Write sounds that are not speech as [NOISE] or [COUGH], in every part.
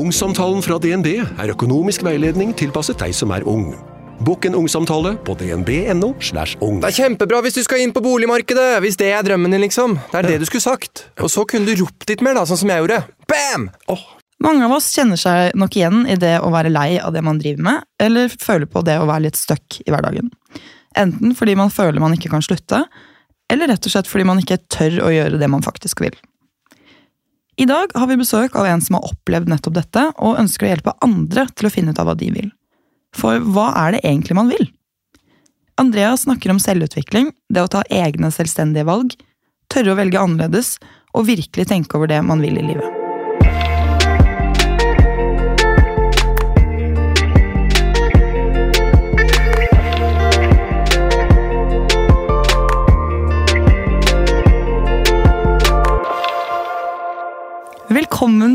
Ungsamtalen fra DNB er økonomisk veiledning tilpasset deg som er ung. Bokk en ungsamtale på dnb.no. slash ung. Det er kjempebra hvis du skal inn på boligmarkedet, hvis det er drømmen din, liksom. Det er det du skulle sagt. Og så kunne du ropt litt mer, da, sånn som jeg gjorde. Bam! Mange av oss kjenner seg nok igjen i det å være lei av det man driver med, eller føler på det å være litt stuck i hverdagen. Enten fordi man føler man ikke kan slutte, eller rett og slett fordi man ikke tør å gjøre det man faktisk vil. I dag har vi besøk av en som har opplevd nettopp dette, og ønsker å hjelpe andre til å finne ut av hva de vil. For hva er det egentlig man vil? Andrea snakker om selvutvikling, det å ta egne selvstendige valg, tørre å velge annerledes, og virkelig tenke over det man vil i livet.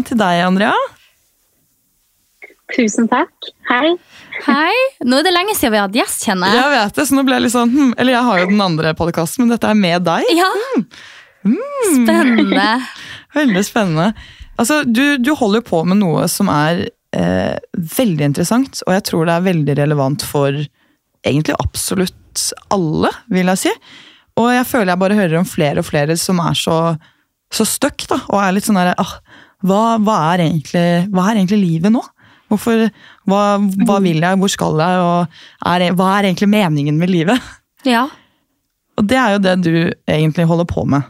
Velkommen til deg, Andrea. Tusen takk. Hei. Hei. Nå er det lenge siden vi har hatt gjest, kjenner jeg. Jeg vet det, så nå ble jeg litt sånn hm, Eller jeg har jo den andre podkasten, men dette er med deg. Ja. Spennende. [LAUGHS] Veldig spennende. Altså, du, du holder jo på med noe som er eh, veldig interessant, og jeg tror det er veldig relevant for egentlig absolutt alle, vil jeg si. Og jeg føler jeg bare hører om flere og flere som er så, så stuck, da, og er litt sånn derre ah, hva, hva, er egentlig, hva er egentlig livet nå? Hvorfor, hva, hva vil jeg, hvor skal jeg, og er, hva er egentlig meningen med livet? Ja. Og det er jo det du egentlig holder på med.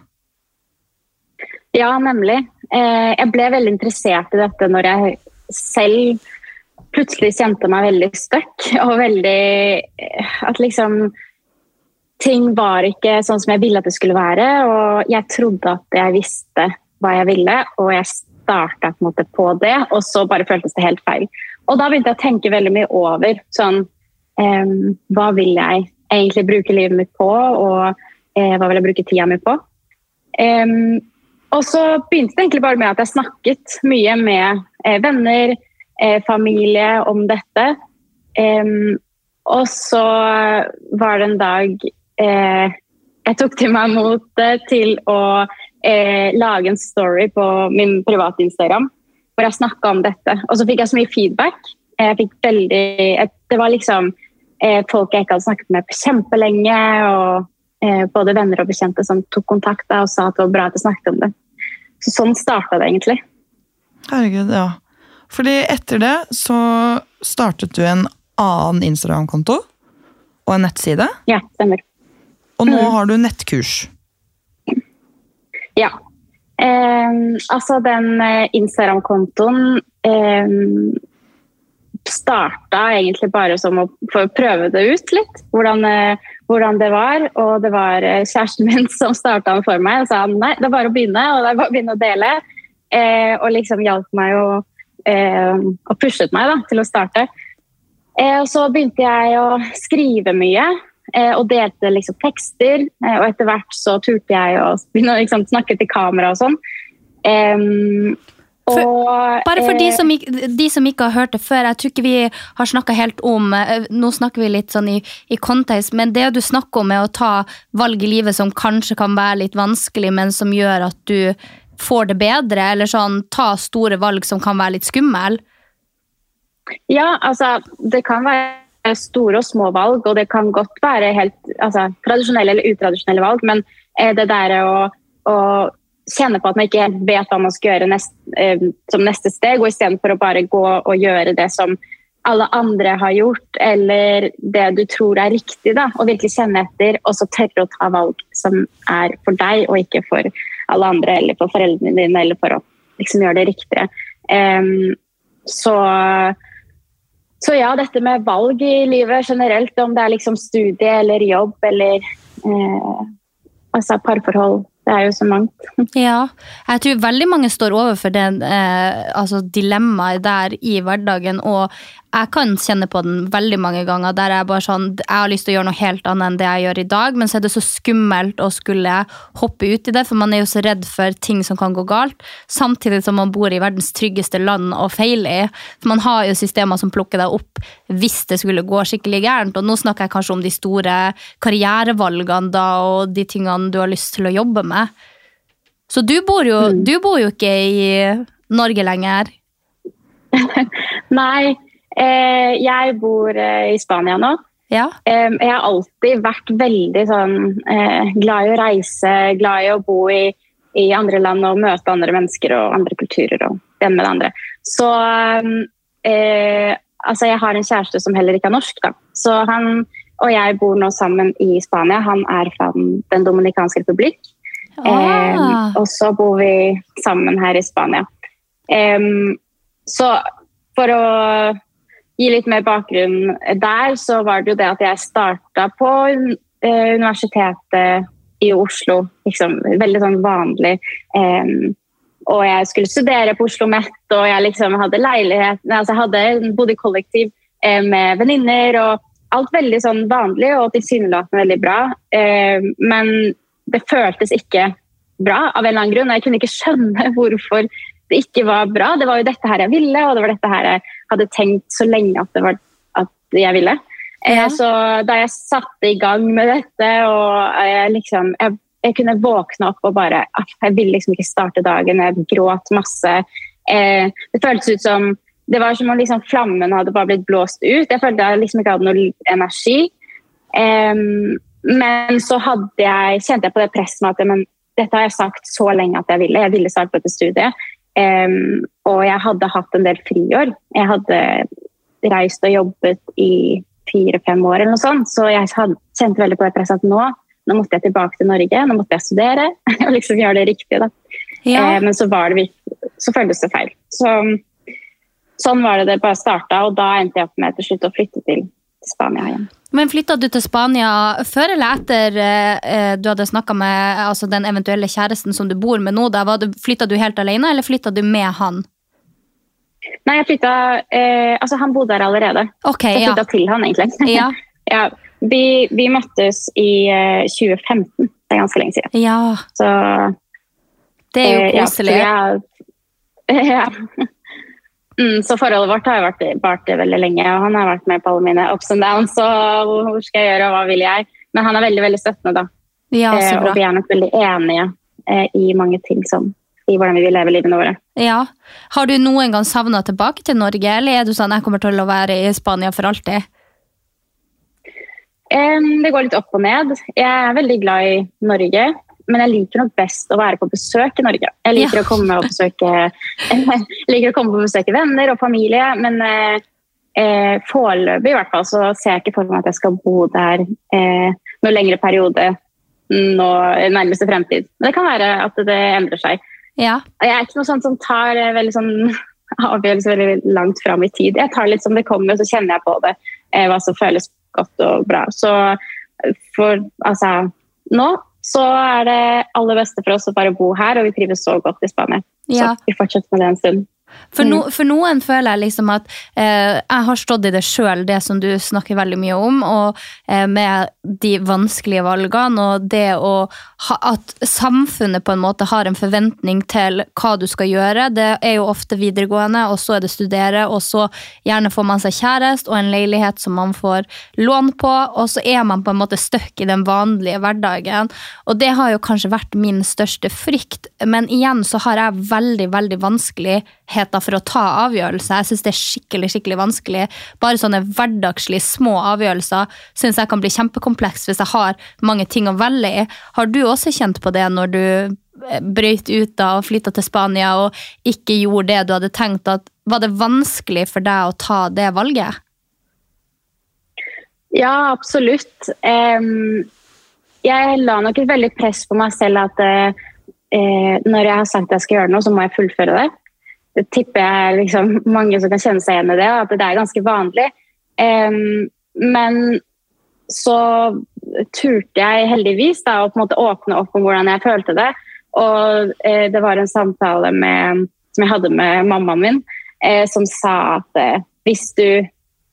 Ja, nemlig. Eh, jeg ble veldig interessert i dette når jeg selv plutselig kjente meg veldig stuck. Og veldig eh, At liksom Ting var ikke sånn som jeg ville at det skulle være. Og jeg trodde at jeg visste hva jeg ville, og jeg starta på, på det, og så bare føltes det helt feil. Og da begynte jeg å tenke veldig mye over sånn eh, Hva vil jeg egentlig bruke livet mitt på, og eh, hva vil jeg bruke tida mi på? Um, og så begynte det egentlig bare med at jeg snakket mye med eh, venner, eh, familie om dette. Um, og så var det en dag jeg tok til meg motet til å eh, lage en story på min private Instagram hvor jeg snakka om dette. Og så fikk jeg så mye feedback. Jeg fikk veldig, det var liksom eh, folk jeg ikke hadde snakket med på kjempelenge. og eh, Både venner og bekjente som tok kontakt og sa at det var bra at jeg snakket om det. Så sånn starta det egentlig. Herregud, ja. Fordi etter det så startet du en annen Instagram-konto og en nettside. Ja, stemmer. Og nå Mm. har du nettkurs. Ja. Eh, altså, den eh, Instagram-kontoen eh, starta egentlig bare som å prøve det ut litt, hvordan, eh, hvordan det var. Og det var eh, kjæresten min [LAUGHS] som starta den for meg og sa nei, det er bare å begynne, og det er bare å begynne å dele. Eh, og liksom hjalp meg å, og pushet meg da, til å starte. Og så begynte jeg å skrive mye. Eh, Og delte liksom tekster. eh, Og etter hvert så turte jeg å liksom snakke til kamera og sånn. Em, og, Bare for de eh, som, de som ikke har hørt det før, jeg tror ikke vi har snakka helt om Nå snakker vi litt sånn i, i kontekst, men det du snakker om med å ta valg i livet som kanskje kan være litt vanskelig, men som gjør at du får det bedre, eller sånn ta store valg som kan være litt skummel. Ja, altså det kan være store og små valg, og det kan godt være helt altså, tradisjonelle eller utradisjonelle valg, men det der å, å kjenne på at man ikke vet hva man skal gjøre nest, eh, som neste steg, og istedenfor å bare gå og gjøre det som alle andre har gjort, eller det du tror er riktig, da, og virkelig kjenne etter, og så tørre å ta valg som er for deg, og ikke for alle andre, eller for foreldrene dine, eller for å liksom gjøre det riktigere. Um, så så ja, dette med valg i livet generelt, om det er liksom studie eller jobb eller eh, altså parforhold, Det er jo så mangt. [LAUGHS] Ja, jeg tror veldig mange står overfor det eh, altså dilemmaet der i hverdagen, og jeg kan kjenne på den veldig mange ganger der jeg bare sånn, jeg har lyst til å gjøre noe helt annet enn det jeg gjør i dag, men så er det så skummelt å skulle hoppe ut i det, for man er jo så redd for ting som kan gå galt, samtidig som man bor i verdens tryggeste land og feiler i. For man har jo systemer som plukker deg opp hvis det skulle gå skikkelig gærent, og nå snakker jeg kanskje om de store karrierevalgene da, og de tingene du har lyst til å jobbe med. Så du bor jo, Mm. du bor jo ikke i Norge lenger. [LAUGHS] Nei, jeg bor eh, i Spania nå. Ja. Eh, jeg har alltid vært veldig sånn eh, glad i å reise, glad i å bo i, i andre land og møte andre mennesker og andre kulturer og det ene med det andre. Så eh, altså jeg har en kjæreste som heller ikke er norsk, da. Så han og jeg bor nå sammen i Spania. Han er fra Den Den dominikanske republikk. Ah. Eh, og så bor vi sammen her i Spania. Eh, så for å gi litt mer bakgrunn der, så var det jo det at jeg starta på eh, universitetet i Oslo. Liksom, veldig sånn vanlig. Um, og jeg skulle studere på Oslo Met, og jeg liksom hadde leilighet altså Jeg hadde bodde i kollektiv eh, med venninner, og alt veldig sånn vanlig og tilsynelatende veldig bra. Um, men det føltes ikke bra av en eller annen grunn. og Jeg kunne ikke skjønne [LAUGHS] hvorfor det ikke var bra. Det var jo dette her jeg ville, og det var dette her jeg hadde tenkt så lenge at, det var, at jeg ville. Eh, Ja. Så da jeg satte i gang med dette, og jeg liksom jeg, jeg kunne våkne opp og bare ah, Jeg ville liksom ikke starte dagen. Jeg gråt masse. Eh, det føltes ut som det var som om liksom flammen hadde bare blitt blåst ut. Jeg følte jeg liksom ikke hadde noe energi. Um, men så jeg, kjente jeg på det presset med at men, dette har jeg sagt så lenge at jeg ville. Jeg ville starte på dette studiet. Em, og jeg hadde hatt en del friår. Jeg hadde reist og jobbet i fire-fem år, eller noe sånt, så jeg hadde, kjente veldig på det presset at nå, nå måtte jeg tilbake til Norge, nå måtte jeg studere [LAUGHS] og liksom gjøre det riktige. da. Ja. Eh, men så, var det, så føltes det feil. Så, sånn var det det bare starta, og da endte jeg opp med til slutt å flytte til Spania igjen. Men flytta du til Spania før eller etter eh, eh, du hadde snakka med altså, den eventuelle kjæresten som du bor med nå? Da du, flytta du helt alene, eller flytta du med han? Nei, jeg flytta eh, Altså, han bodde der allerede. Okay, Jeg ja. til han, egentlig. [LAUGHS] Ja. Ja, vi, vi møttes i eh, 2015. Det er ganske lenge siden. ja. Så Det er jo eh, ja, så jeg- [LAUGHS] ja. Mm, så forholdet vårt har jo vært vart veldig lenge, og han har vært med på alle mine ups and downs. Og hvor skal jeg gjøre, og hva vil jeg? Men han er veldig veldig støttende, da. Ja, Eh, og vi er nok veldig enige eh, i mange ting som i hvordan vi vil leve livene våre. Ja. Har du noen gang savna tilbake til Norge, eller er du sånn jeg kommer til å være i Spania for alltid? Em, det går litt opp og ned. Jeg er veldig glad i Norge, men jeg liker nok best å være på besøk i Norge. Jeg liker, Ja. å, komme og besøke, [LAUGHS] liker å komme på besøk i venner og familie, men eh, eh, foreløpig i hvert fall så ser jeg ikke for meg at jeg skal bo der eh, noen lengre periode nå, nærmeste fremtid. Men det kan være at det endrer seg. Ja. Jeg er ikke noe sånt som tar eh, veldig sånn [LAUGHS] avgjørelse veldig langt fram i tid. Jeg tar litt som det kommer, og så kjenner jeg på det, eh, hva som føles godt og bra. Så eh, for altså Nå så er det aller beste for oss å bare bo her, og vi trives så godt i Spania. Ja. Så vi fortsetter med det en stund. For, no, for noen føler jeg liksom at eh, jeg har stått i det sjøl, det som du snakker veldig mye om, og eh, med de vanskelige valgene, og det å ha, at samfunnet på en måte har en forventning til hva du skal gjøre. Det er jo ofte videregående, og så er det studere, og så gjerne får man seg kjæreste og en leilighet som man får lån på, og så er man på en måte stuck i den vanlige hverdagen. Og det har jo kanskje vært min største frykt, men igjen så har jeg veldig, veldig vanskeligheter for å ta avgjørelser. Jeg syns det er skikkelig, skikkelig vanskelig. Bare sånne hverdagslige små avgjørelser syns jeg kan bli kjempekompleks hvis jeg har mange ting å velge i. Har du også kjent på det når du eh, brøyt ut da og flytta til Spania og ikke gjorde det du hadde tenkt? at Var det vanskelig for deg å ta det valget? Ja, absolutt. Jeg la nok et veldig press på meg selv at eh, eh, når jeg har sagt jeg skal gjøre noe, så må jeg fullføre det. Det tipper jeg liksom, mange som kan kjenne seg igjen i det, at det er ganske vanlig. Um, men så turte jeg heldigvis da, å på en måte åpne opp om hvordan jeg følte det. Og eh, det var en samtale med, som jeg hadde med mammaen min, eh, som sa at eh, hvis du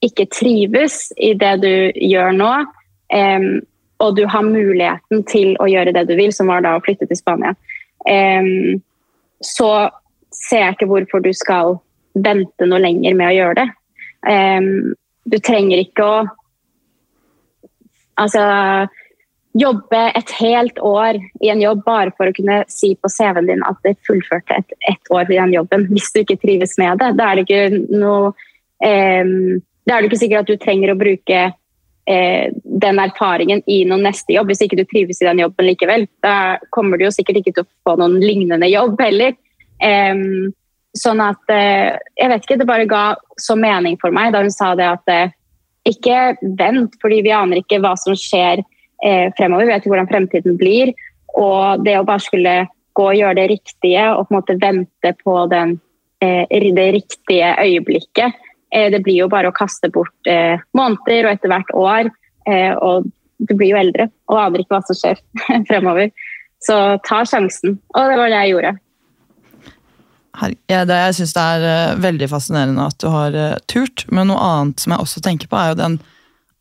ikke trives i det du gjør nå, og du har muligheten til å gjøre det du vil, som var da å flytte til Spania, så ser jeg ikke hvorfor du skal vente noe lenger med å gjøre det. Um, du trenger ikke å altså, jobbe et helt år i en jobb bare for å kunne si på CV-en din at du fullførte ett et, år i den jobben, hvis du ikke trives med det. Da er det ikke noe um, Da er det ikke sikkert at du trenger å bruke uh, den erfaringen i noen neste jobb, hvis ikke du trives i den jobben likevel. Da kommer du jo sikkert ikke til å få noen lignende jobb heller. Sånn at eh, Jeg vet ikke, det bare ga så mening for meg da hun sa det at eh, ikke vent, fordi vi aner ikke hva som skjer eh, fremover. Vi vet ikke hvordan fremtiden blir. Og det å bare skulle gå og gjøre det riktige og på en måte vente på den, det riktige øyeblikket, det blir jo bare å kaste bort måneder og etter hvert år. Og du blir jo eldre og aner ikke hva som skjer [LAUGHS] fremover. Så ta sjansen. Og det var det jeg gjorde. Ja, det, jeg syns det er uh, veldig fascinerende at du har uh, turt, men noe annet som jeg også tenker på, er jo den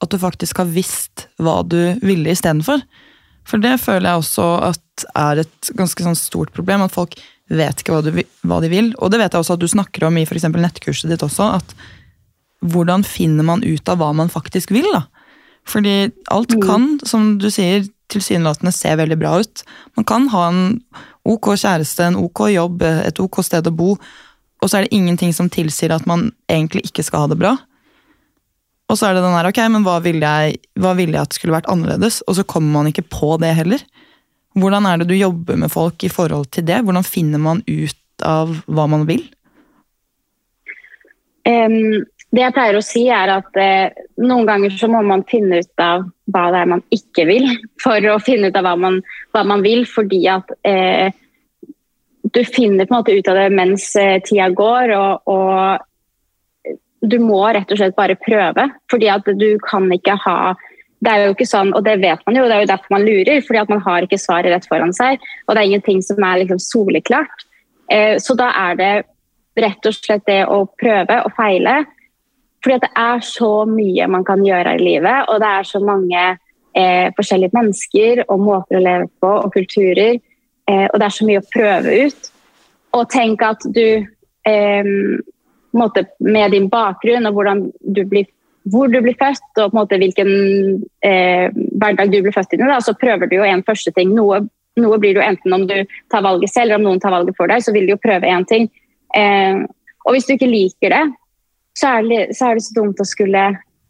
at du faktisk har visst hva du ville istedenfor. For det føler jeg også at er et ganske sånn stort problem, at folk vet ikke hva, du, hva, de vil. Og det vet jeg også at du snakker om i for nettkurset ditt også, at hvordan finner man ut av hva man faktisk vil? da? Fordi alt mm. kan, som du sier, tilsynelatende se veldig bra ut. Man kan ha en ok kjæreste, en ok jobb, et ok sted å bo, og så er det ingenting som tilsier at man egentlig ikke skal ha det bra. Og så er det den her, ok, men hva ville jeg, hva ville jeg at skulle vært annerledes? Og så kommer man ikke på det heller. Hvordan er det du jobber med folk i forhold til det? Hvordan finner man ut av hva man vil? Um, det jeg pleier å si, er at eh, noen ganger så må man finne ut av hva det er man ikke vil, [LAUGHS] for å finne ut av hva man, hva man vil. Fordi at eh, du finner på en måte ut av det mens eh, tida går, og, og, du må rett og slett bare prøve. Fordi at du kan ikke ha det er jo ikke sånn, og det vet man jo, det er jo derfor man lurer. fordi at man har ikke svaret rett foran seg. Og det er ingenting som er liksom soleklart. Eh, så da er det rett og slett det å prøve og feile. Fordi det er så mye man kan gjøre i livet, og det er så mange eh, forskjellige mennesker og måter å leve på og kulturer. Eh, og det er så mye å prøve ut. Og tenk at du eh, med din bakgrunn og du blir, hvor du blir født og måte, hvilken eh, hverdag du blir født inn i, så prøver du jo en første ting. Noe, noe blir du enten om du tar valget selv eller om noen tar valget for deg, så vil du jo prøve én ting. Eh, og hvis du ikke liker det, så er, det, så er det så dumt å skulle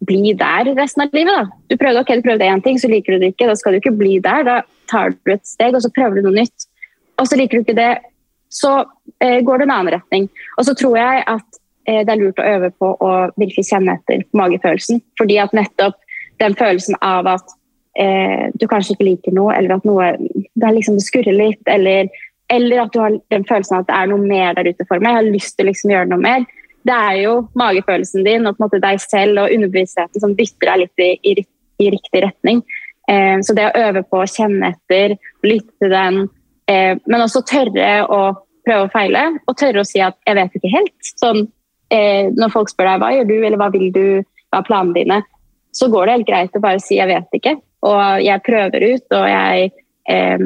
bli der resten av livet. Da. Du prøvde ok, du ting, så liker du det ikke. Da skal du ikke bli der. Da tar du et steg, og så prøver du noe nytt. Og så liker du ikke det, så eh, går det en annen retning. Og så tror jeg at eh, det er lurt å øve på å virkelig kjenne etter magefølelsen. Fordi at nettopp den følelsen av at eh, du kanskje ikke liker noe, eller at noe det, liksom, skurrer litt, eller, eller, at du har den følelsen av at det er noe mer der ute for meg, jeg har lyst til å liksom gjøre noe mer det er jo magefølelsen din og på en måte deg selv og underbevisstheten som dytter deg litt i, i, i riktig retning. Eh, så det å øve på å kjenne etter, lytte til den, eh, men også tørre å prøve og feile, og tørre å si at 'jeg vet ikke helt'. Sånn, eh, når folk spør deg 'hva gjør du', eller 'hva vil du', hva er planene dine', så går det helt greit å bare si 'jeg vet ikke', og jeg prøver ut, og jeg eh,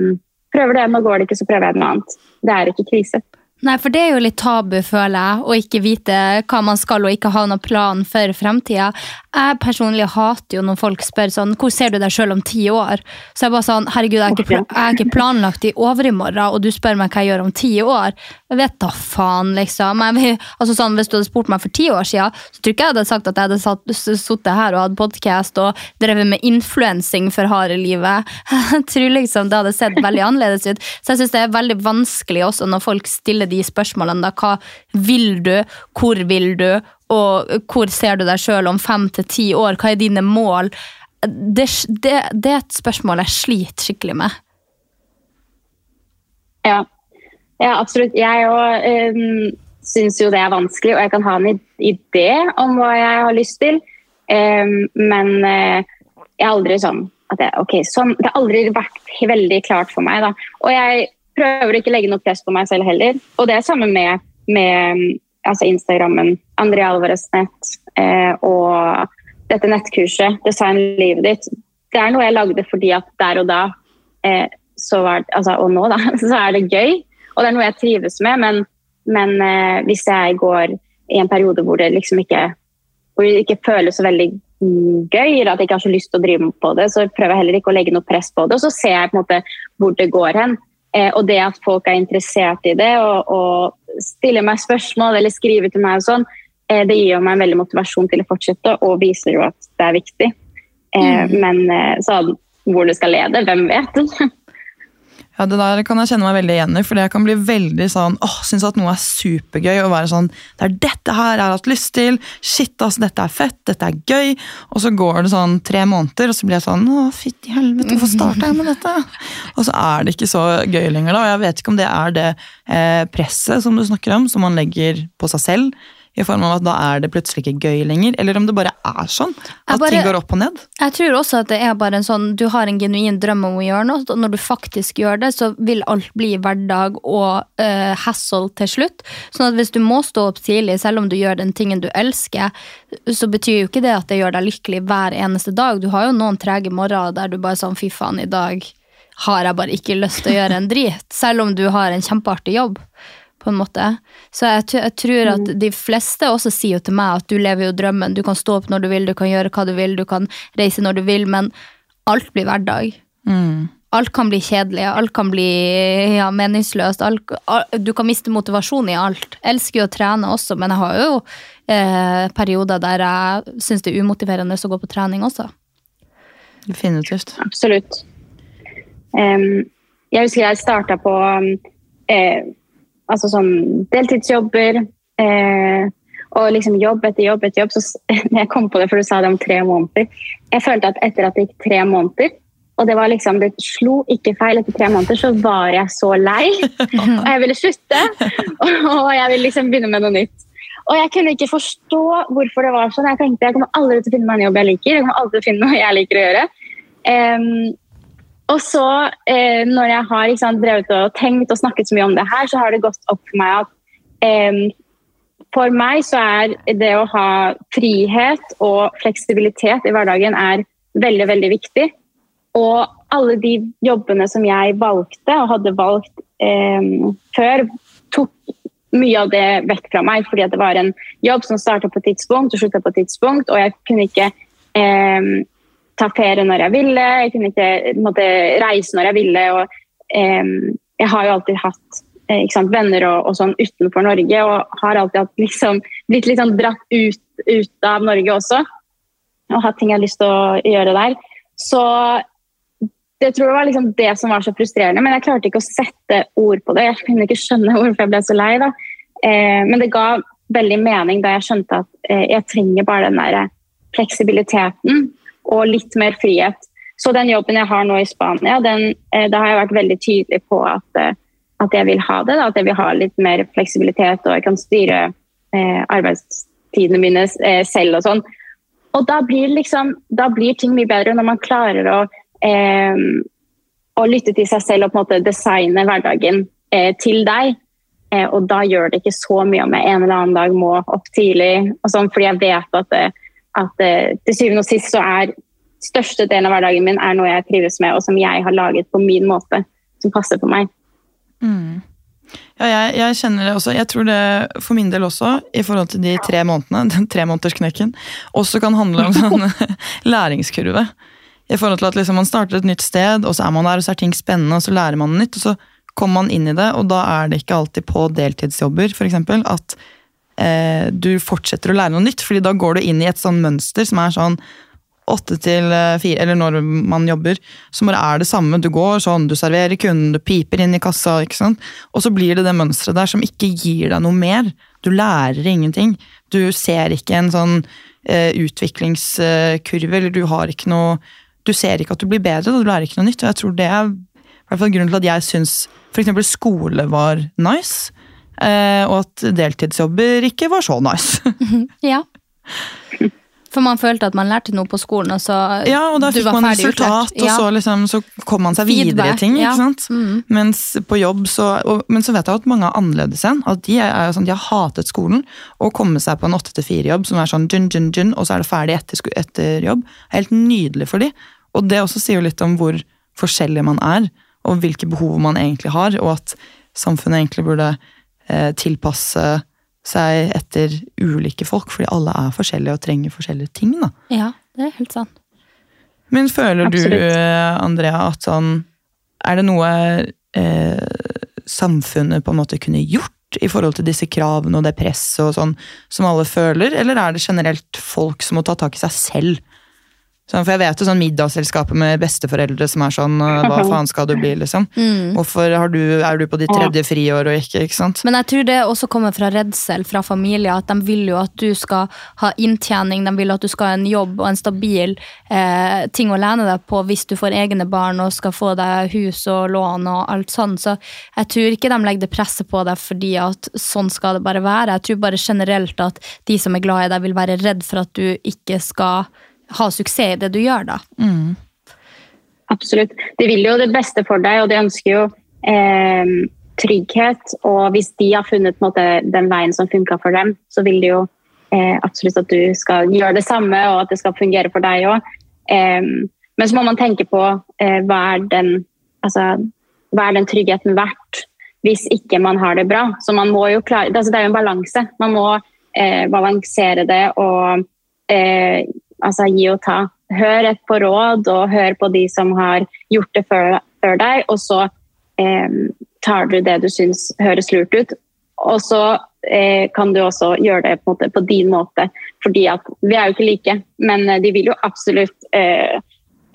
prøver det, nå går det ikke, så prøver jeg noe annet. Det er ikke krise. Nei, for det er jo litt tabu, føler jeg, å ikke vite hva man skal og ikke ha noen plan for fremtida. Jeg personlig hater jo når folk spør sånn Hvor ser du deg sjøl om ti år? Så jeg bare sånn Herregud, jeg er ikke, jeg er ikke planlagt i overmorgen, og du spør meg hva jeg gjør om ti år. Jeg vet da faen, liksom. Jeg, altså sånn, hvis du hadde spurt meg for ti år siden, så tror ikke jeg hadde sagt at jeg hadde sittet her og hatt podkast og drevet med influensing for harde livet. [LAUGHS] Jeg tror liksom det hadde sett veldig annerledes ut. Så jeg syns det er veldig vanskelig også når folk stiller de spørsmålene. da, Hva vil du? Hvor vil du? Og hvor ser du deg sjøl om fem til ti år? Hva er dine mål? Det, det, det, er et spørsmål jeg sliter skikkelig med. Ja, ja absolutt. Jeg òg um, syns jo det er vanskelig, og jeg kan ha en idé om hva jeg har lyst til. Um, men uh, jeg er aldri sånn at jeg, okay, sånn, Det har aldri vært veldig klart for meg. da. Og jeg prøver ikke å legge noe press på meg selv heller. Og det er samme med, med altså Instagrammen, Andrea Alvarez nett eh, og dette nettkurset, Design livet ditt. Det er noe jeg lagde fordi at der og da, eh, var, altså, og nå, da, [LAUGHS] så er det gøy. Og det er noe jeg trives med, men, men eh, hvis jeg går i en periode hvor det liksom ikke, hvor det ikke føles så veldig gøy, eller at jeg ikke har så lyst til å drive på det, så prøver jeg heller ikke å legge noe press på det. Og så ser jeg på en måte hvor det går hen. Eh, og det at folk er interessert i det og, og stiller meg spørsmål eller skriver til meg og sånn, eh, det gir meg en veldig motivasjon til å fortsette og viser jo at det er viktig. Eh, mm. Men så hvor det skal lede, hvem vet? [LAUGHS] Ja, Det der kan jeg kjenne meg veldig igjen i, fordi jeg kan bli veldig sånn åh, synes at noe er supergøy. og være sånn, Det er dette her jeg har hatt lyst til. Shit, altså, dette er fett, dette er gøy. Og så går det sånn tre måneder, og så blir jeg sånn å, fytti helvete, hvorfor starta jeg med dette? [LAUGHS] Og så er det ikke så gøy lenger, da. Og jeg vet ikke om det er det eh, presset som du snakker om, som man legger på seg selv i form av at da er det plutselig ikke gøy lenger, eller om det bare er sånn. At bare, ting går opp og ned. Jeg tror også at det er bare en sånn, du har en genuin drøm om å gjøre noe, og når du faktisk gjør det, så vil alt bli hverdag og uh, hassle til slutt. Sånn at hvis du må stå opp tidlig, selv om du gjør den tingen du elsker, så betyr jo ikke det at det gjør deg lykkelig hver eneste dag. Du har jo noen trege morgener der du bare sånn fy faen, i dag har jeg bare ikke lyst til å gjøre en drit. [LAUGHS] Selv om du har en kjempeartig jobb på en måte. Så jeg, jeg, tror at mm. de fleste også sier jo til meg at du lever jo drømmen. Du kan stå opp når du vil, du kan gjøre hva du vil, du kan reise når du vil, men alt blir hverdag. Mm. Alt kan bli kjedelig, alt kan bli ja, meningsløst. Alt, alt, du kan miste motivasjon i alt. Jeg elsker jo å trene også, men jeg har jo eh, perioder der jeg syns det er umotiverende å gå på trening også. Definitivt. Absolutt. Um, jeg husker jeg starta på um, eh, altså sånn deltidsjobber. Eh, og liksom jobb etter jobb etter jobb. Så [LAUGHS] jeg kom på det, for du sa det om tre måneder. Jeg følte at etter at det gikk tre måneder, og det var liksom, det slo ikke feil etter tre måneder, så var jeg så lei. [LAUGHS] Og jeg ville slutte. Og jeg ville liksom begynne med noe nytt. Og jeg kunne ikke forstå hvorfor det var sånn. Jeg tenkte jeg kommer aldri til å finne meg en jobb jeg liker. Jeg kommer aldri til å finne noe jeg liker å gjøre. Um, og så, eh, når jeg har sant, drevet og tenkt og snakket så mye om det her, så har det gått opp for meg at eh, for meg så er det å ha frihet og fleksibilitet i hverdagen er veldig, veldig viktig. Og alle de jobbene som jeg valgte og hadde valgt eh, før, tok mye av det vekk fra meg. Fordi det var en jobb som starta på et tidspunkt og slutta på et tidspunkt, og jeg kunne ikke eh, ta ferie når jeg ville, jeg kunne ikke måtte, reise når jeg ville. Og, eh, jeg har jo alltid hatt eh, sant, venner og, og, sånn utenfor Norge, og har alltid hatt, liksom, blitt litt sånn dratt ut, ut, av Norge også. Og hatt ting jeg har lyst til å gjøre der. Så det tror jeg var liksom det som var så frustrerende, men jeg klarte ikke å sette ord på det. Jeg kunne ikke skjønne hvorfor jeg ble så lei. da. Eh, men det ga veldig mening da jeg skjønte at eh, jeg trenger bare den der fleksibiliteten og litt mer frihet. Så den jobben jeg har nå i Spania, den, eh, da har jeg vært veldig tydelig på at, eh, at jeg vil ha det. Da, at jeg vil ha litt mer fleksibilitet, og jeg kan styre eh, arbeidstidene mine eh, selv og sånn. Og da blir, liksom, da blir, ting mye bedre når man klarer å, eh, å lytte til seg selv og på en måte designe hverdagen eh, til deg. og da gjør det ikke så mye om jeg en eller annen dag må opp tidlig, og sånn, fordi jeg vet at det, at uh, til syvende og sist så er største delen av hverdagen min er noe jeg trives med, og som jeg har laget på min måte, som passer på meg. Mm. Ja, jeg, jeg, kjenner det også. Jeg tror det for min del også, i forhold til de tre månedene, [LAUGHS] den tremånedersknekken, også kan handle om sånn [LAUGHS] læringskurve. I forhold til at liksom man starter et nytt sted, og så er man der, og så er ting spennende, og så lærer man nytt. og så kommer man inn i det, og da er det ikke alltid på deltidsjobber eksempel, at eh, du fortsetter å lære noe nytt. fordi da går du inn i et sånn mønster som er sånn åtte til eh, fire, eller når man jobber, så bare er det samme. Du går sånn, du serverer kunden, du piper inn i kassa, ikke sant. Og så blir det det mønsteret der som ikke gir deg noe mer. Du lærer ingenting. Du ser ikke en sånn eh, utviklingskurve, eller du har ikke noe Du ser ikke at du blir bedre, da. du lærer ikke noe nytt. Og jeg tror det er hvert fall grunnen til at jeg syns f.eks. skole var nice. Eh, og at deltidsjobber ikke var så nice. [LAUGHS] [LAUGHS] ja. For man følte at man lærte noe på skolen, og så Ja, og da fikk man resultat, utlært. og så, liksom, så kom man seg videre i Feedback, ting. ja. ikke sant? Mm. Mens på jobb så, og, Men så vet jeg at mange er annerledes igjen. At de, er sånn, de har hatet skolen og kommet seg på en 8-4-jobb som er sånn dun, dun, dun, og så er det ferdig etter, etter jobb. Helt nydelig for de. Og det også sier jo litt om hvor forskjellig man er, og hvilke behov man egentlig har, og at samfunnet egentlig burde tilpasse seg etter ulike folk, fordi alle er forskjellige og trenger forskjellige ting. da. ja, det er helt sant. Men føler du, Absolutt. du, Andrea, at sånn Er det noe eh, samfunnet på en måte kunne gjort i forhold til disse kravene og det presset og sånn som alle føler, eller er det generelt folk som må ta tak i seg selv? Sånn, for jeg vet jo sånn middagsselskapet med besteforeldre som er sånn Hva [LAUGHS] faen skal du bli, liksom? Mm. Hvorfor har du, er du på ditt tredje friår og ikke, ikke sant? Men jeg tror det også kommer fra redsel fra familier. At de vil jo at du skal ha inntjening, de vil at du skal ha en jobb og en stabil eh, ting å lene deg på hvis du får egne barn og skal få deg hus og lån og alt sånn. Så jeg tror ikke de legger det presset på deg fordi at sånn skal det bare være. Jeg tror bare generelt at de som er glad i deg, vil være redd for at du ikke skal ha suksess i det du gjør, da. Absolutt. De vil jo det beste for deg, og de ønsker jo eh, trygghet. Og hvis de har funnet måte, den veien som funka for dem, så vil de jo eh, absolutt at du skal gjøre det samme, og at det skal fungere for deg òg. Eh, men så må man tenke på eh, hva, er den, altså, hva er den tryggheten verdt hvis ikke man har det bra. Så man må jo klare, altså, Det er jo en balanse. Man må eh, balansere det og eh, altså, gi og ta. Hør et på råd, og hør på de som har gjort det før, før deg, og så eh, tar du det du syns høres lurt ut. Og så eh, kan du også gjøre det på, måte, på din måte, fordi at vi er jo ikke like, men eh, de vil jo absolutt eh,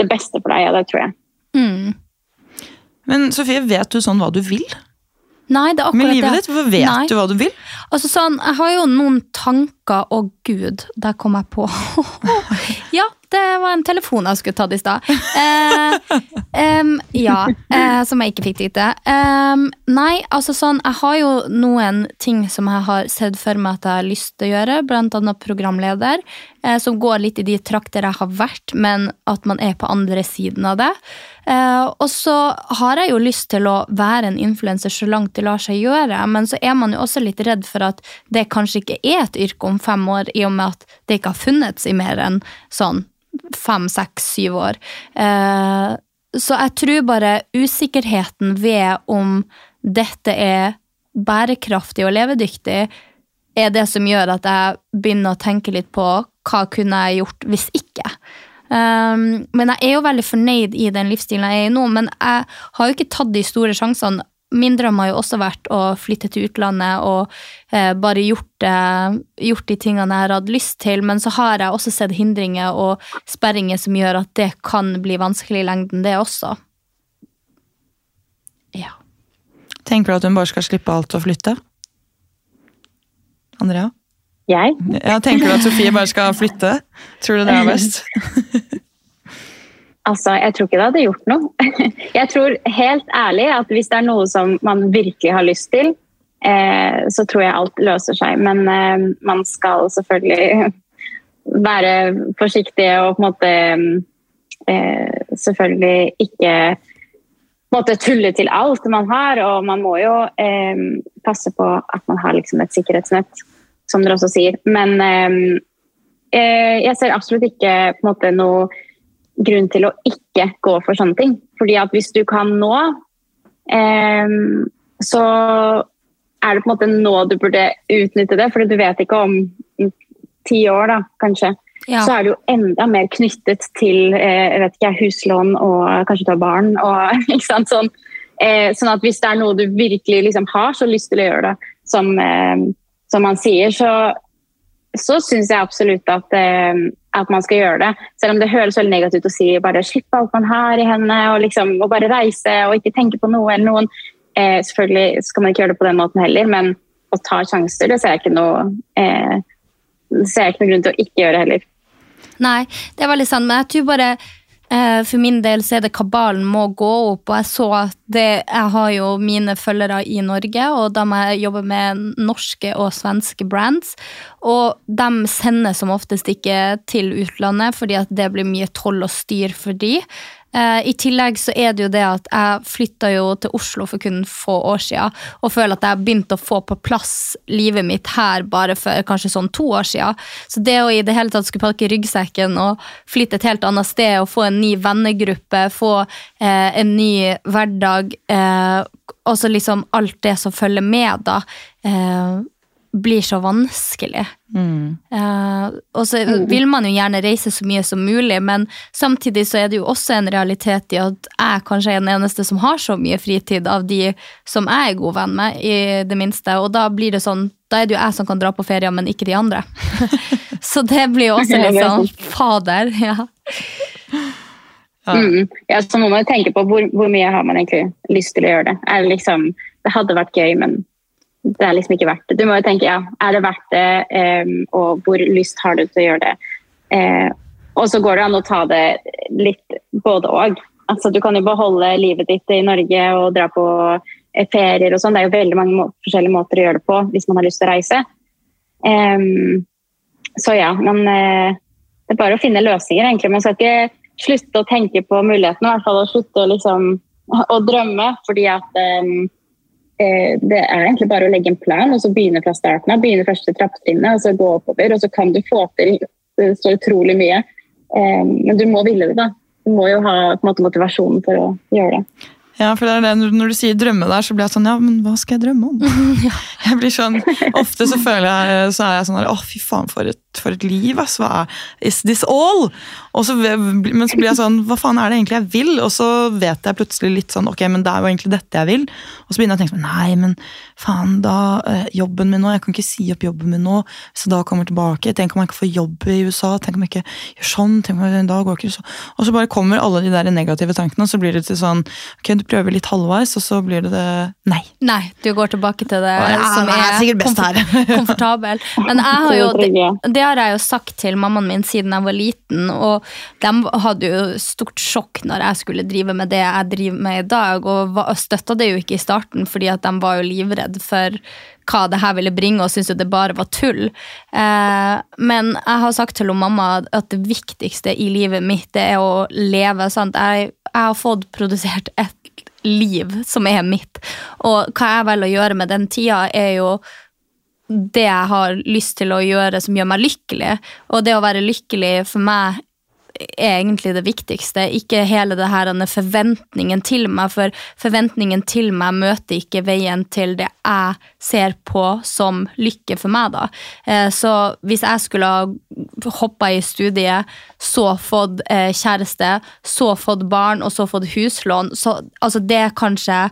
det beste for deg, ja, det tror jeg. Mm. Men Sofie, vet du sånn hva du vil Nei, det er med livet ditt? Hvorfor vet Nei. du hva du vil? Altså sånn, Jeg har jo noen tanker Å, gud, der kom jeg på. [LAUGHS] ja, det var en telefon jeg skulle tatt i stad. Eh, [LAUGHS] em, ja, eh, som jeg ikke fikk til. Em, nei, altså sånn, jeg har jo noen ting som jeg har sett for meg at jeg har lyst til å gjøre, blant annet programleder, eh, som går litt i de trakter jeg har vært, men at man er på andre siden av det. Eh, og så har jeg jo lyst til å være en influenser så langt det lar seg gjøre, men så er man jo også litt redd for at det kanskje ikke er et yrke om fem år, i og med at det ikke har funnes i mer enn sånn fem, seks, syv år. Eh, så jeg tror bare usikkerheten ved om dette er bærekraftig og levedyktig, er det som gjør at jeg begynner å tenke litt på hva kunne jeg gjort hvis ikke. Um, men jeg er jo veldig fornøyd i den livsstilen jeg er i nå, men jeg har jo ikke tatt de store sjansene. Min drøm har jo også vært å flytte til utlandet og eh, bare gjort, eh, gjort de tingene jeg har hatt lyst til, men så har jeg også sett hindringer og sperringer som gjør at det kan bli vanskelig i lengden, det også. Ja. Tenker du at hun bare skal slippe alt og flytte? Andrea? Jeg? Ja, tenker du at Sofie bare skal flytte? Tror du det er best? [LAUGHS] Altså, jeg tror ikke det hadde gjort noe. [LAUGHS] Jeg tror helt ærlig at hvis det er noe som man virkelig har lyst til, eh, så tror jeg alt løser seg. Men eh, man skal selvfølgelig [LAUGHS] være forsiktig og på en måte eh, selvfølgelig ikke måte tulle til alt man har. Og man må jo eh, passe på at man har liksom et sikkerhetsnett, som dere også sier. Men eh, eh, jeg ser absolutt ikke på en måte noe grunn til å ikke gå for sånne ting. Fordi at hvis du kan nå, eh, så er det på en måte nå du burde utnytte det. For du vet ikke om ti år, da, kanskje. Ja. Så er du jo enda mer knyttet til eh, vet ikke, huslån og kanskje ta barn. Og, [LAUGHS] sant? Sånn, eh, sånn at hvis det er noe du virkelig liksom har så lyst til å gjøre det, som, eh, som man sier, så, så syns jeg absolutt at, eh, at man skal gjøre det. Selv om det høres veldig negativt ut å si bare slippe alt man har i hendene og, liksom, og bare reise og ikke tenke på noe eller noen. Eh, selvfølgelig skal man ikke gjøre det på den måten heller, men å ta sjanser, det ser jeg ikke noe, eh, det ser jeg ikke noen grunn til å ikke gjøre heller. Nei, det er veldig sant, men jeg tror bare eh, for min del så er det kabalen må gå opp, og jeg så at det, jeg har jo mine følgere i Norge, og da må jeg jobbe med norske og svenske brands. Og de sender som oftest ikke til utlandet, fordi at det blir mye toll og styr for de. Eh, I tillegg så er det jo det at jeg flytta jo til Oslo for kun få år siden, og føler at jeg har begynt å få på plass livet mitt her bare for kanskje sånn to år siden. Så det å i det hele tatt skulle pakke ryggsekken og flytte et helt annet sted og få en ny vennegruppe, få eh, en ny hverdag, eh, og så liksom alt det som følger med, da. Eh, blir så vanskelig. Mm. Eh, og så vil man jo gjerne reise så mye som mulig, men samtidig så er det jo også en realitet i at jeg kanskje er den eneste som har så mye fritid av de som jeg er god venn med, i det minste. Og da blir det sånn, da er det jo jeg som kan dra på ferie, men ikke de andre. [LAUGHS] så det blir jo også litt sånn fader. ja. Ja. Mm. ja, så må man jo tenke på hvor, hvor, mye har man egentlig lyst til å gjøre det. Det, liksom, det hadde vært gøy, men det er liksom ikke verdt det. Du må jo tenke ja, er det verdt det, um, og hvor lyst har du til å gjøre det. Uh, og så går det an å ta det litt både og. Altså, du kan jo beholde livet ditt i Norge og dra på eh, ferier og sånn. Det er jo veldig mange må forskjellige måter å gjøre det på hvis man har lyst til å reise. Um, så ja, men uh, det er bare å finne løsninger, egentlig. Man skal ikke slutte å tenke på mulighetene, i hvert fall å slutte å, liksom, å drømme. fordi at um, Eh, det er egentlig bare å legge en plan og så begynne fra starten av. Begynne første trappetrinnet og så gå oppover. Og så kan du få til så utrolig mye. Eh, men du må ville det, da. Du må jo ha måte, motivasjonen for å gjøre det. Ja, for det er det, Når du sier drømme der, så blir jeg sånn Ja, men hva skal jeg drømme om? [LAUGHS] [LAUGHS] Jeg blir sånn, Ofte så føler jeg så er jeg sånn Å, fy faen, for et, for et liv, ass. Hva er Is this all? Og så, men så blir jeg sånn Hva faen er det egentlig jeg vil? Og så vet jeg plutselig litt sånn Ok, men det er jo egentlig dette jeg vil. Og så begynner jeg å tenke sånn Nei, men faen, da eh, Jobben min nå Jeg kan ikke si opp jobben min nå. Hvis jeg da kommer tilbake Tenk om jeg ikke får jobb i USA? Tenk om jeg ikke gjør sånn? Tenk om jeg, da går ikke så Og så bare kommer alle de der negative tankene, og så blir det til sånn Ok, du prøver litt halvveis, og så blir det det Nei. Nei, du går tilbake til det ja, som er, er komfort, [LAUGHS] komfortabel. Men jeg har jo, det, det, har jeg jo sagt til mammaen min siden jeg var liten, og de hadde jo stort sjokk når jeg skulle drive med det jeg driver med i dag, og støtta det jo ikke i starten, fordi at de var jo livredd for hva det her ville bringe, og syntes jo det bare var tull. Eh, men jeg har sagt til mamma at det viktigste i livet mitt det er å leve. sant? Jeg, jeg har fått produsert et liv som er mitt. Og hva jeg velger å gjøre med den tida, er jo det jeg har lyst til å gjøre som gjør meg lykkelig. Og det å være lykkelig for meg er egentlig det viktigste. Ikke hele det her forventningen til meg, for forventningen til meg møter ikke veien til det jeg ser på som lykke for meg. da. Eh, så hvis jeg skulle ha hoppa i studiet, så fått eh, kjæreste, så fått barn og så fått huslån, så altså det er kanskje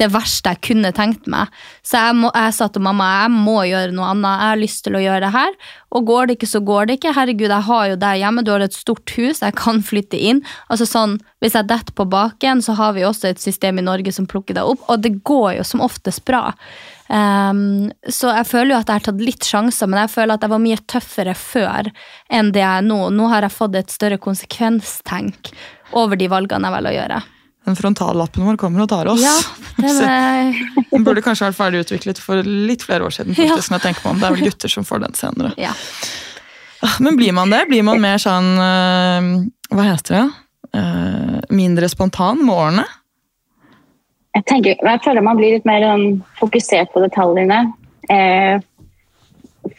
det verste jeg kunne tenkt meg. Så jeg, må, jeg, sa til mamma jeg må gjøre noe annet. Jeg har lyst til å gjøre det her. Og går det ikke, så går det ikke. Herregud, jeg har jo deg hjemme, du har et stort hus, jeg kan flytte inn. Altså sånn, Hvis jeg detter på baken, så har vi også et system i Norge som plukker deg opp, og det går jo som oftest bra. Um, så jeg føler jo at jeg har tatt litt sjanser, men jeg føler at jeg var mye tøffere før enn det jeg er nå. Nå har jeg fått et større konsekvenstenk over de valgene jeg velger å gjøre den frontallappen vår kommer og tar oss. Ja, [LAUGHS] det var... den burde kanskje vært ferdig utviklet for litt flere år siden. faktisk, ja. når jeg tenker meg om Det er vel gutter som får den senere. Ja. Ah, men blir man det? Blir man mer sånn uh, Hva heter det? Uh, mindre spontan med årene? Jeg, tenker, jeg føler man blir litt mer sånn, fokusert på detaljene. Eh,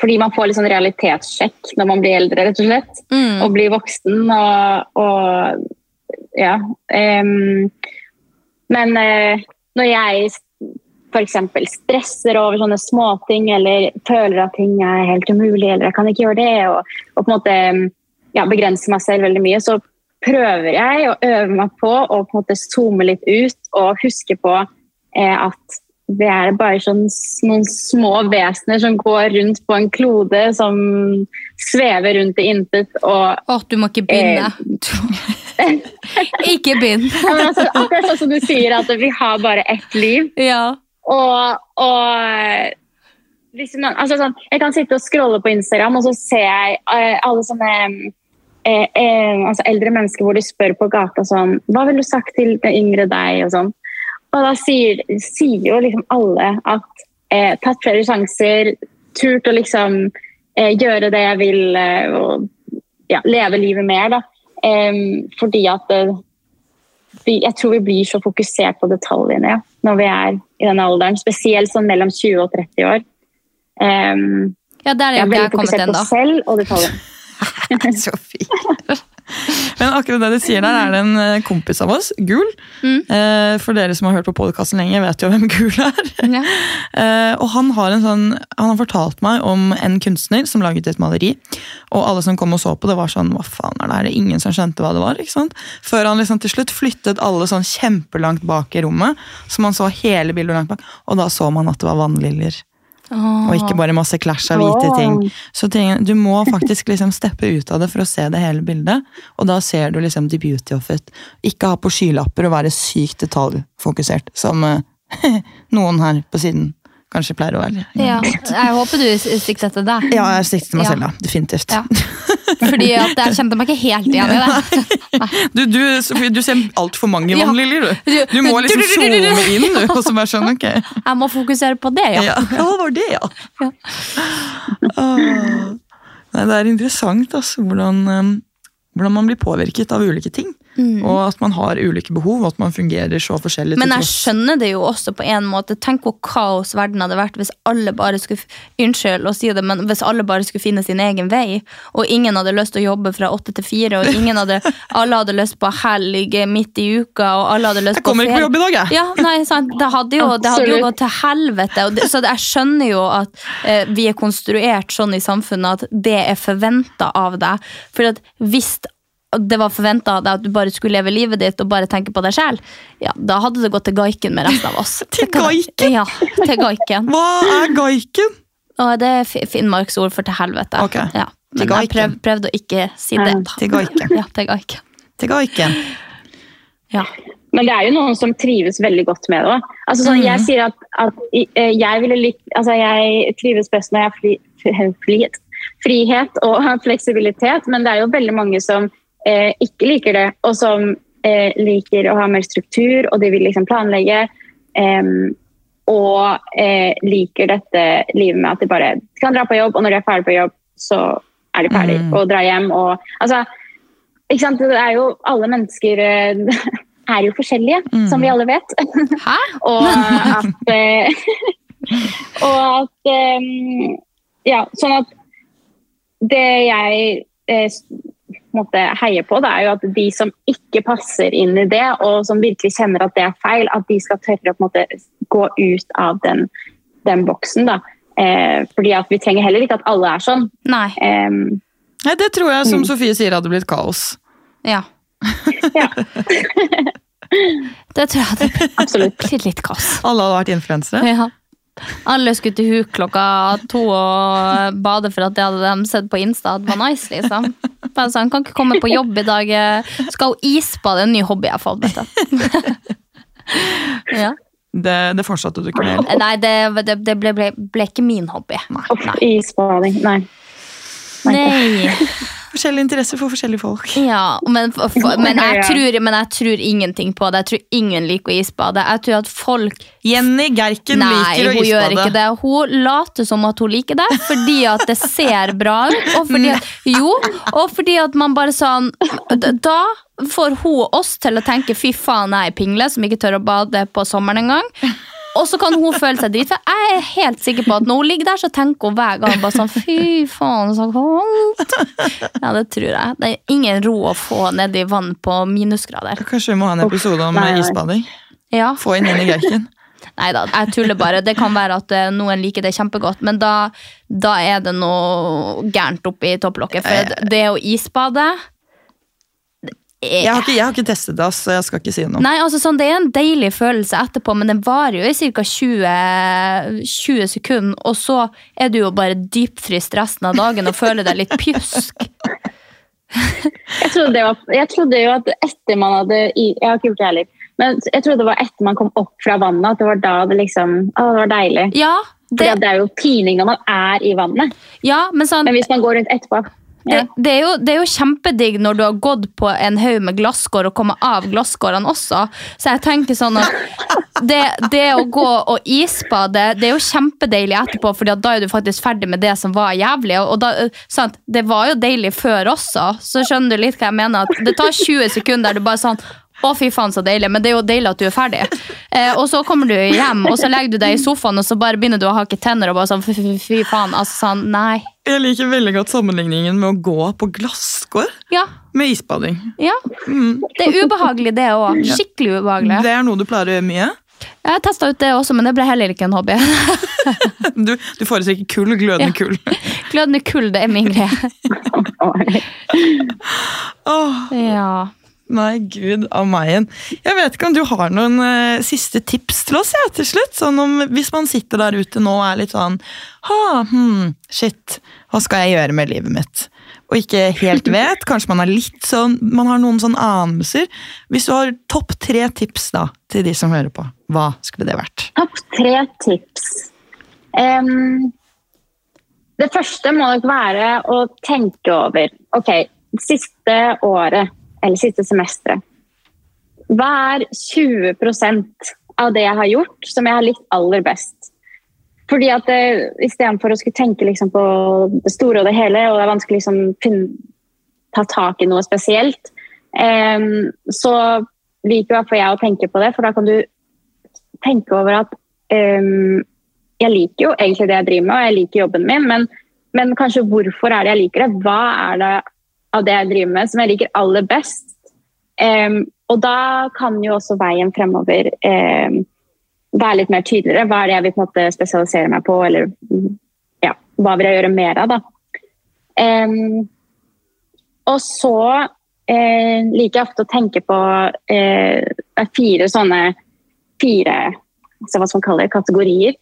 fordi man får litt sånn realitetssjekk når man blir eldre, rett og slett. Mm. Og blir voksen. og, og ja. Um, men uh, når jeg f.eks. stresser over sånne småting eller føler at ting er helt umulig, eller jeg kan ikke gjøre det, og, og på en måte ja, begrenser meg selv veldig mye, så prøver jeg å øve meg på å på en måte zoome litt ut og huske på eh, at det er bare sånn, noen små vesener som går rundt på en klode som svever rundt i intet. Å, du må ikke begynne. Eh, [LAUGHS] [LAUGHS] ikke begynn. altså, akkurat sånn som du sier, at vi har bare ett liv. Ja. Og, og man, altså sånn, Jeg kan sitte og scrolle på Instagram, og så ser jeg uh, alle sånne uh, uh, altså eldre mennesker hvor de spør på gata sånn Hva ville du sagt til den yngre deg? og sånn. Og da sier, sier jo liksom alle at eh, tatt flere sjanser, turt å liksom eh, gjøre det jeg vil og ja, leve livet mer. da. Fordi at eh, jeg tror vi blir så fokusert på detaljene når vi er i denne alderen. Spesielt sånn mellom 20 og 30 år. Um, Ja, der er jeg jeg kommet fokusert på ennå. selv og detaljene. [LAUGHS] Så fint. [LAUGHS] Men akkurat det du sier der, er det en eh, kompis av oss, Gul. Mm. Eh, For dere som har hørt på podkasten lenge, vet jo hvem Gul er. Ja. [LAUGHS] Eh, Og han har, en sånn, han har fortalt meg om en kunstner som laget et maleri. Og alle som kom og så på det, var sånn Hva faen er det her? Er Ingen som skjønte hva det var. ikke sant? Før han liksom til slutt flyttet alle sånn kjempelangt bak i rommet. Så man så hele bildet langt bak, og da så man at det var vannliljer. Og ikke bare masse clash av hvite ting. Så du må faktisk liksom steppe ut av det for å se det hele bildet. Og da ser du liksom the beauty of it. Ikke ha på skylapper og være sykt detaljfokusert, som eh, [LAUGHS] noen her på siden kanskje pleier å være. Ja. Jeg håper du sikter til deg. Ja, jeg sikter til meg Ja. selv, da. Definitivt. Ja. Fordi at jeg kjente meg ikke helt igjen i det. [LAUGHS] Du, du, Sofie, du ser altfor mange Ja. vannliljer, du. Du må liksom zoome inn, du. Og så bare skjønne, ok. Jeg må fokusere på det, ja. Ja, det var det, ja? ja. Nei, det er interessant altså, hvordan, hvordan man blir påvirket av ulike ting. Mm. Og at man har ulike behov, og at man fungerer så forskjellig. Men jeg skjønner det jo også på en måte. Tenk hvor kaos verden hadde vært hvis alle bare skulle Unnskyld å si det, men hvis alle bare skulle finne sin egen vei, og ingen hadde lyst til å jobbe fra åtte til fire, og ingen hadde, [LAUGHS] alle hadde lyst på helg midt i uka, og alle hadde lyst på Jeg kommer på ikke på jobb i dag, jeg. Ja, nei, sant. Det hadde jo, det hadde jo gått til helvete. Det, så jeg skjønner jo at eh, vi er konstruert sånn i samfunnet at det er forventa av deg. For at hvis det var forventa at du bare skulle leve livet ditt og bare tenke på deg sjæl, ja, da hadde det gått til gaiken med resten av oss. [LAUGHS] Til gaiken? Ja, til gaiken. Hva er gaiken? Og det er Finnmarks Finnmarksord for til helvete. Ok. Ja. Til Men jeg prøv, prøvde å ikke si det. da. Til gaiken. [LAUGHS] Ja, til gaiken. Til gaiken. Ja. Men det er jo noen som trives veldig godt med det òg. Altså, sånn, Jeg sier at, at eh, jeg ville likt Altså, jeg trives best når jeg har fri, frihet, [LAUGHS] frihet og fleksibilitet, men det er jo veldig mange som eh, ikke liker det, og som eh, liker å ha mer struktur, og de vil liksom planlegge. og eh, liker dette livet med at de bare kan dra på jobb, og når de er ferdig på jobb, så er de ferdig Mm. og drar hjem. Og, altså, ikke sant? Det er jo alle mennesker eh, [LAUGHS] er jo forskjellige, Mm. som vi alle vet. [LAUGHS] Hæ? og at [LAUGHS] eh, Og at Ja, sånn at det jeg eh, s- måtte heie på, det er jo at de som ikke passer inn i det, og som virkelig kjenner at det er feil, at de skal tørre å på en måte gå ut av den, den boksen. da. Eh, fordi at vi trenger heller ikke at alle er sånn. Nei. Eh, Nei, det tror jeg, som Mm. Sofie sier, hadde blitt kaos. Ja. [LAUGHS] [LAUGHS] ja, Det tror jeg hadde [LAUGHS] absolutt. blitt litt kaos. Alle hadde vært influensere. Ja. Alle skulle til huk klokka to og bade for at det hadde de sett på Insta at var nice, liksom. Bare sånn, kan ikke komme på jobb i dag. Skal hun isbade? En ny hobby jeg har fått, vet du. [LAUGHS] Ja. Det, det fortsatte du ikke med. Nei, det, det, det ble, ble, ble ikke min hobby. Nei. Isbading. Nei. Nei. Forskjellige interesser for forskjellige folk. Ja, men, men, jeg tror, men jeg tror ingenting på det. Jeg tror ingen liker å isbade. Jeg tror at folk Jenny Gerken Nei, liker å isbade. Nei, hun gjør ikke det. Hun later som at hun liker det, fordi at det ser bra ut. Og fordi at, [LAUGHS] jo, og fordi at man bare sånn Da får hun oss til å tenke 'fy faen, jeg er pingle som ikke tør å bade på sommeren engang'. Og så kan hun føle seg dritfett. Jeg er helt sikker på at når hun ligger der, så tenker hun hver gang bare sånn 'fy faen, så kaldt'. Ja, det tror jeg. Det er ingen ro å få nedi vann på minusgrader. Kanskje vi må ha en episode om nei, nei. isbading? Ja. Få inn i Gerken. Nei da, jeg tuller bare. Det kan være at eh, noen liker det kjempegodt, men da, da er det noe gærent oppi topplokket. For det- det å isbade Jeg har ikke, jeg har ikke testet det, så jeg skal ikke si noe. Nei, altså sånn, Det er en deilig følelse etterpå, men den varer jo i ca. 20, 20 sekunder. Og så er du jo bare dypfryst resten av dagen og føler deg litt pjusk. Jeg trodde, det var, jeg trodde jo at etter man hadde Jeg har ikke gjort det heller. Men jeg trodde det var etter man kom opp fra vannet, at det var da det liksom Å, det var deilig. Ja, Fordi det, at det er jo pining når man er i vannet. ja men sånn Men hvis man går rundt etterpå Det, det, er jo, det er jo kjempedigg når du har gått på en haug med glasskår og kommet av glasskårene også. Så jeg tenker sånn at det, det å gå og isbade, det er jo kjempedeilig etterpå, for da er du faktisk ferdig med det som var jævlig. Og da, sant, det var jo deilig før også, så skjønner du litt hva jeg mener. At det tar 20 sekunder der du bare sånn å, fy faen, så deilig. Men det er jo deilig at du er ferdig. Eh, og så kommer du hjem, og så legger du deg i sofaen, og så bare begynner du å hake tenner og bare sånn fy, fy, fy faen. Altså sånn, nei. Jeg liker veldig godt sammenligningen med å gå på glasskår Ja. med isbading. ja. Det er ubehagelig, det òg. Skikkelig ubehagelig. Det er noe du pleier å gjøre mye. Jeg har testa ut det også, men det ble heller ikke en hobby. [LAUGHS] Du, du foretrekker kull, glødende Ja. kull. [LAUGHS] Glødende kull, det er min greie. [LAUGHS] oh. Ja. Nei, gud av meg igjen. Jeg vet ikke om du har noen uh, siste tips til oss, ja, til slutt? Sånn om, hvis man sitter der ute nå og er litt sånn ha, hmm, shit, hva skal jeg gjøre med livet mitt? Og ikke helt [LAUGHS] vet. Kanskje man er litt sånn, man har noen sånn anelser. Hvis du har topp tre tips da, til de som hører på, hva skulle det vært? Topp tre tips. Um, det første må nok være å tenke over Ok, siste året, eller siste semesteret. Hva er 20 av det jeg har gjort, som jeg har likt aller best? Fordi at eh, Istedenfor å skulle tenke liksom på det store og det hele, og det er vanskelig liksom finne, ta tak i noe spesielt, em, så liker i hvert fall jeg å tenke på det, for da kan du tenke over at em, jeg liker jo egentlig det jeg driver med, og jeg liker jobben min, men, men kanskje hvorfor er det jeg liker det? Hva er det av det jeg driver med som jeg liker aller best? Um, og da kan jo også veien fremover um, være litt mer tydeligere. Hva er det jeg vil på en måte spesialisere meg på, eller ja, hva vil jeg gjøre mer av, da? Um, og så uh, liker jeg ofte å tenke på uh, fire sånne fire altså hva skal man kalle det, kategorier.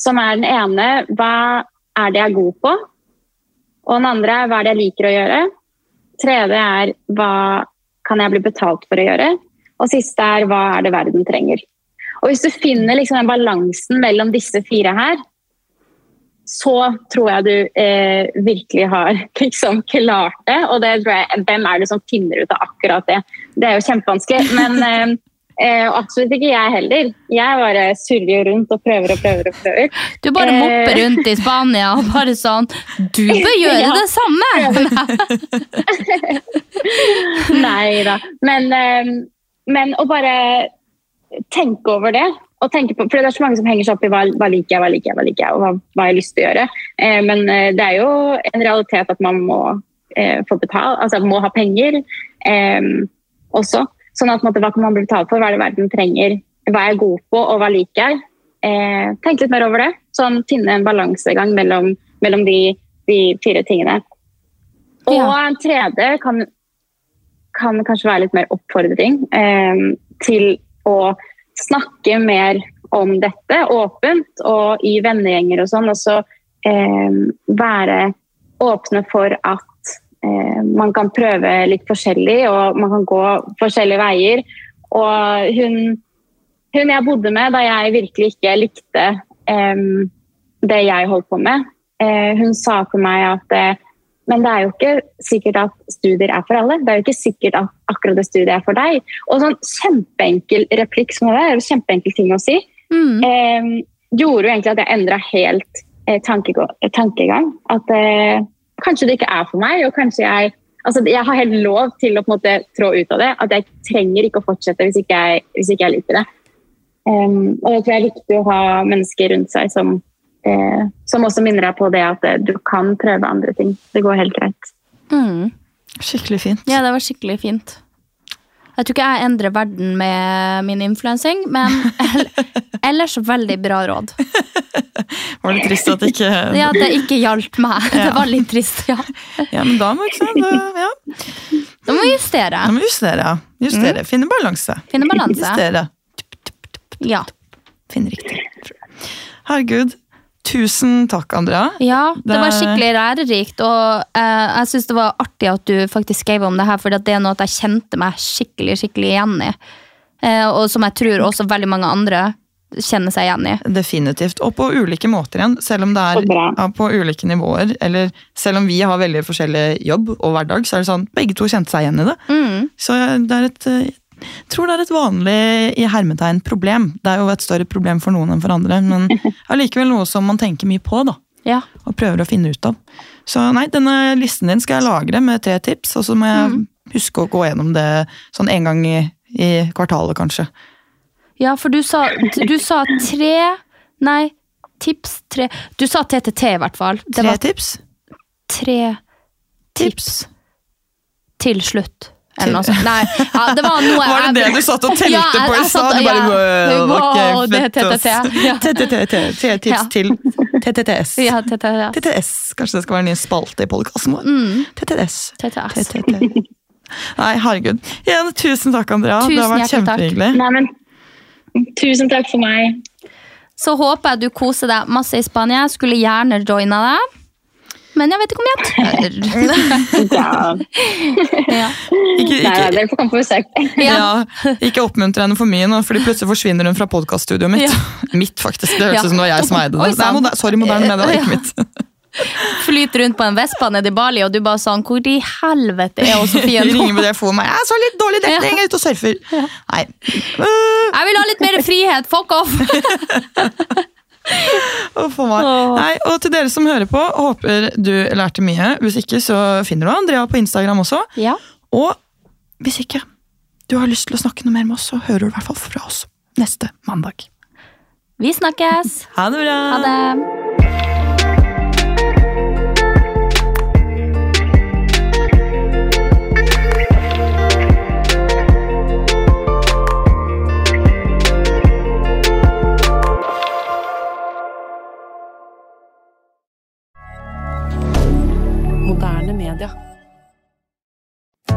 Som er den ene hva er det jeg er god på? Og den andre er hva er det jeg liker å gjøre? Tredje er hva kan jeg bli betalt for å gjøre? Og siste er hva er det verden trenger? Og hvis du finner liksom den balansen mellom disse fire her, så tror jeg du eh, virkelig har [LAUGHS] liksom klart det. Og det tror jeg, hvem er det som finner ut av akkurat det? Det er jo kjempevanskelig. Men [LAUGHS] eh, eh, absolutt ikke jeg heller. Jeg bare surrer rundt og prøver og prøver. og prøver. Du bare Eh. mopper rundt i Spania og [LAUGHS] bare sånn Du bør [LAUGHS] gjøre Ja. det samme! [LAUGHS] Nei da. Men, eh, men å bare tenke over det. Og tenke på, for Det er så mange som henger seg opp i hva, hva liker jeg, hva liker jeg, hva liker jeg, og hva, hva har lyst til å gjøre. Eh, men eh, det er jo en realitet at man må eh, få betalt, altså må ha penger eh, også. Sånn at måte, hva kan man bli betalt for, hva er det verden trenger, hva er jeg god på, og hva liker jeg. Eh, tenk litt mer over det. Sånn finne en balansegang mellom, mellom de, de fire tingene. Og Ja. en tredje kan, kan kanskje være litt mer oppfordring eh, til å snakke mer om dette åpent og i vennegjenger og sånn. Og så eh, være åpne for at man kan prøve litt forskjellig og man kan gå forskjellige veier. Og hun, hun jeg bodde med da jeg virkelig ikke likte um, det jeg holdt på med, uh, hun sa til meg at uh, men det er jo ikke sikkert at studier er for alle. Det er jo ikke sikkert at akkurat det studiet er for deg. Og sånn kjempeenkel replikk som det er, kjempeenkel ting å si, Mm. eh, gjorde jo egentlig at jeg endra helt eh, eh, tankegang. At eh, kanskje det ikke er for meg, og kanskje jeg Altså, jeg har helt lov til å på en måte trå ut av det. At jeg trenger ikke å fortsette hvis ikke jeg, hvis ikke jeg liker det. Um, og jeg tror det er viktig å ha mennesker rundt seg som, eh, som også minner deg på det at eh, du kan prøve andre ting. Det går helt greit. Mm. Skikkelig fint. Ja, det var skikkelig fint. Jeg tror ikke jeg endrer verden med min influensing, men [LAUGHS] ellers veldig bra råd. Det Var litt trist at det ikke Ja, det ikke hjalp meg. Det var litt trist, ja. Ja, men da må ikke sant, ja. Da må vi justere. Da må vi justere, ja. Justere. Finne balanse. Finne balanse. Justere. Ja. Finne riktig. Herregud. Tusen takk, Andrea. Ja, det var skikkelig lærerikt, og eh, jeg syns det var artig at du faktisk skrev om det her, for det er noe at jeg kjente meg skikkelig skikkelig igjen i. Eh, og som jeg tror også veldig mange andre kjenner seg igjen i. Definitivt. Og på ulike måter igjen. Selv om det er ja, på ulike nivåer. Eller selv om vi har veldig forskjellig jobb og hverdag, så er det sånn begge to kjente seg igjen i det. Mm. Så det er et tror det er et vanlig i hermetegn problem. Det er jo et større problem for noen enn for andre, men [LAUGHS] allikevel noe som man tenker mye på. da Ja. og prøver å finne ut av. Så nei, denne listen din skal jeg lagre med tre tips, og så må jeg huske å gå gjennom det sånn en gang i, i kvartalet, kanskje. Ja, for du sa, du sa tre Nei, tips tre Du sa TTT, i hvert fall. Det Tre tips? tre tips til slutt. Eller noe sånt. Nei, ja, det var noe Var det det du satt og telte Ja, jeg- på i stad? ja. wow, det er. TTT. Ja. TTT, tips til TTTS. TTS. Kanskje det skal være en ny spalte i podkasten vår. Mm. TTS. Nei, herregud. Igjen, tusen takk, Andrea. det har vært kjempehyggelig. Tusen takk for meg. Så håper jeg du koser deg masse i Spania. Skulle gjerne joina deg. Men jeg vet ikke om jeg tør. [LAUGHS] Ja. Ikke, Nei, ikke, på ja. ikke oppmuntre henne for mye nå, fordi plutselig forsvinner hun fra podkaststudioet mitt. Ja. [LAUGHS] Mitt, faktisk. Det hørtes Ja. ut som det var jeg som eide Oi, det. det er sann. moder sorry, moderne media, Ja. ikke mitt. [LAUGHS] Flyter rundt på en Vespa nede i Bali, og du bare sånn Hvor i helvete er Sofie nå? ringer med telefonen meg. Jeg så litt dårlig dekning, jeg er ute og surfer. Nei. Jeg vil ha litt mer frihet! Fuck off! Nei, og til dere som hører på, håper du lærte mye. Hvis ikke, så finner du Andrea på Instagram også. Ja. Og hvis ikke du har lyst til å snakke noe mer med oss, så hører du i hvert fall fra oss neste mandag. Vi snakkes. Ha det bra! Ha det.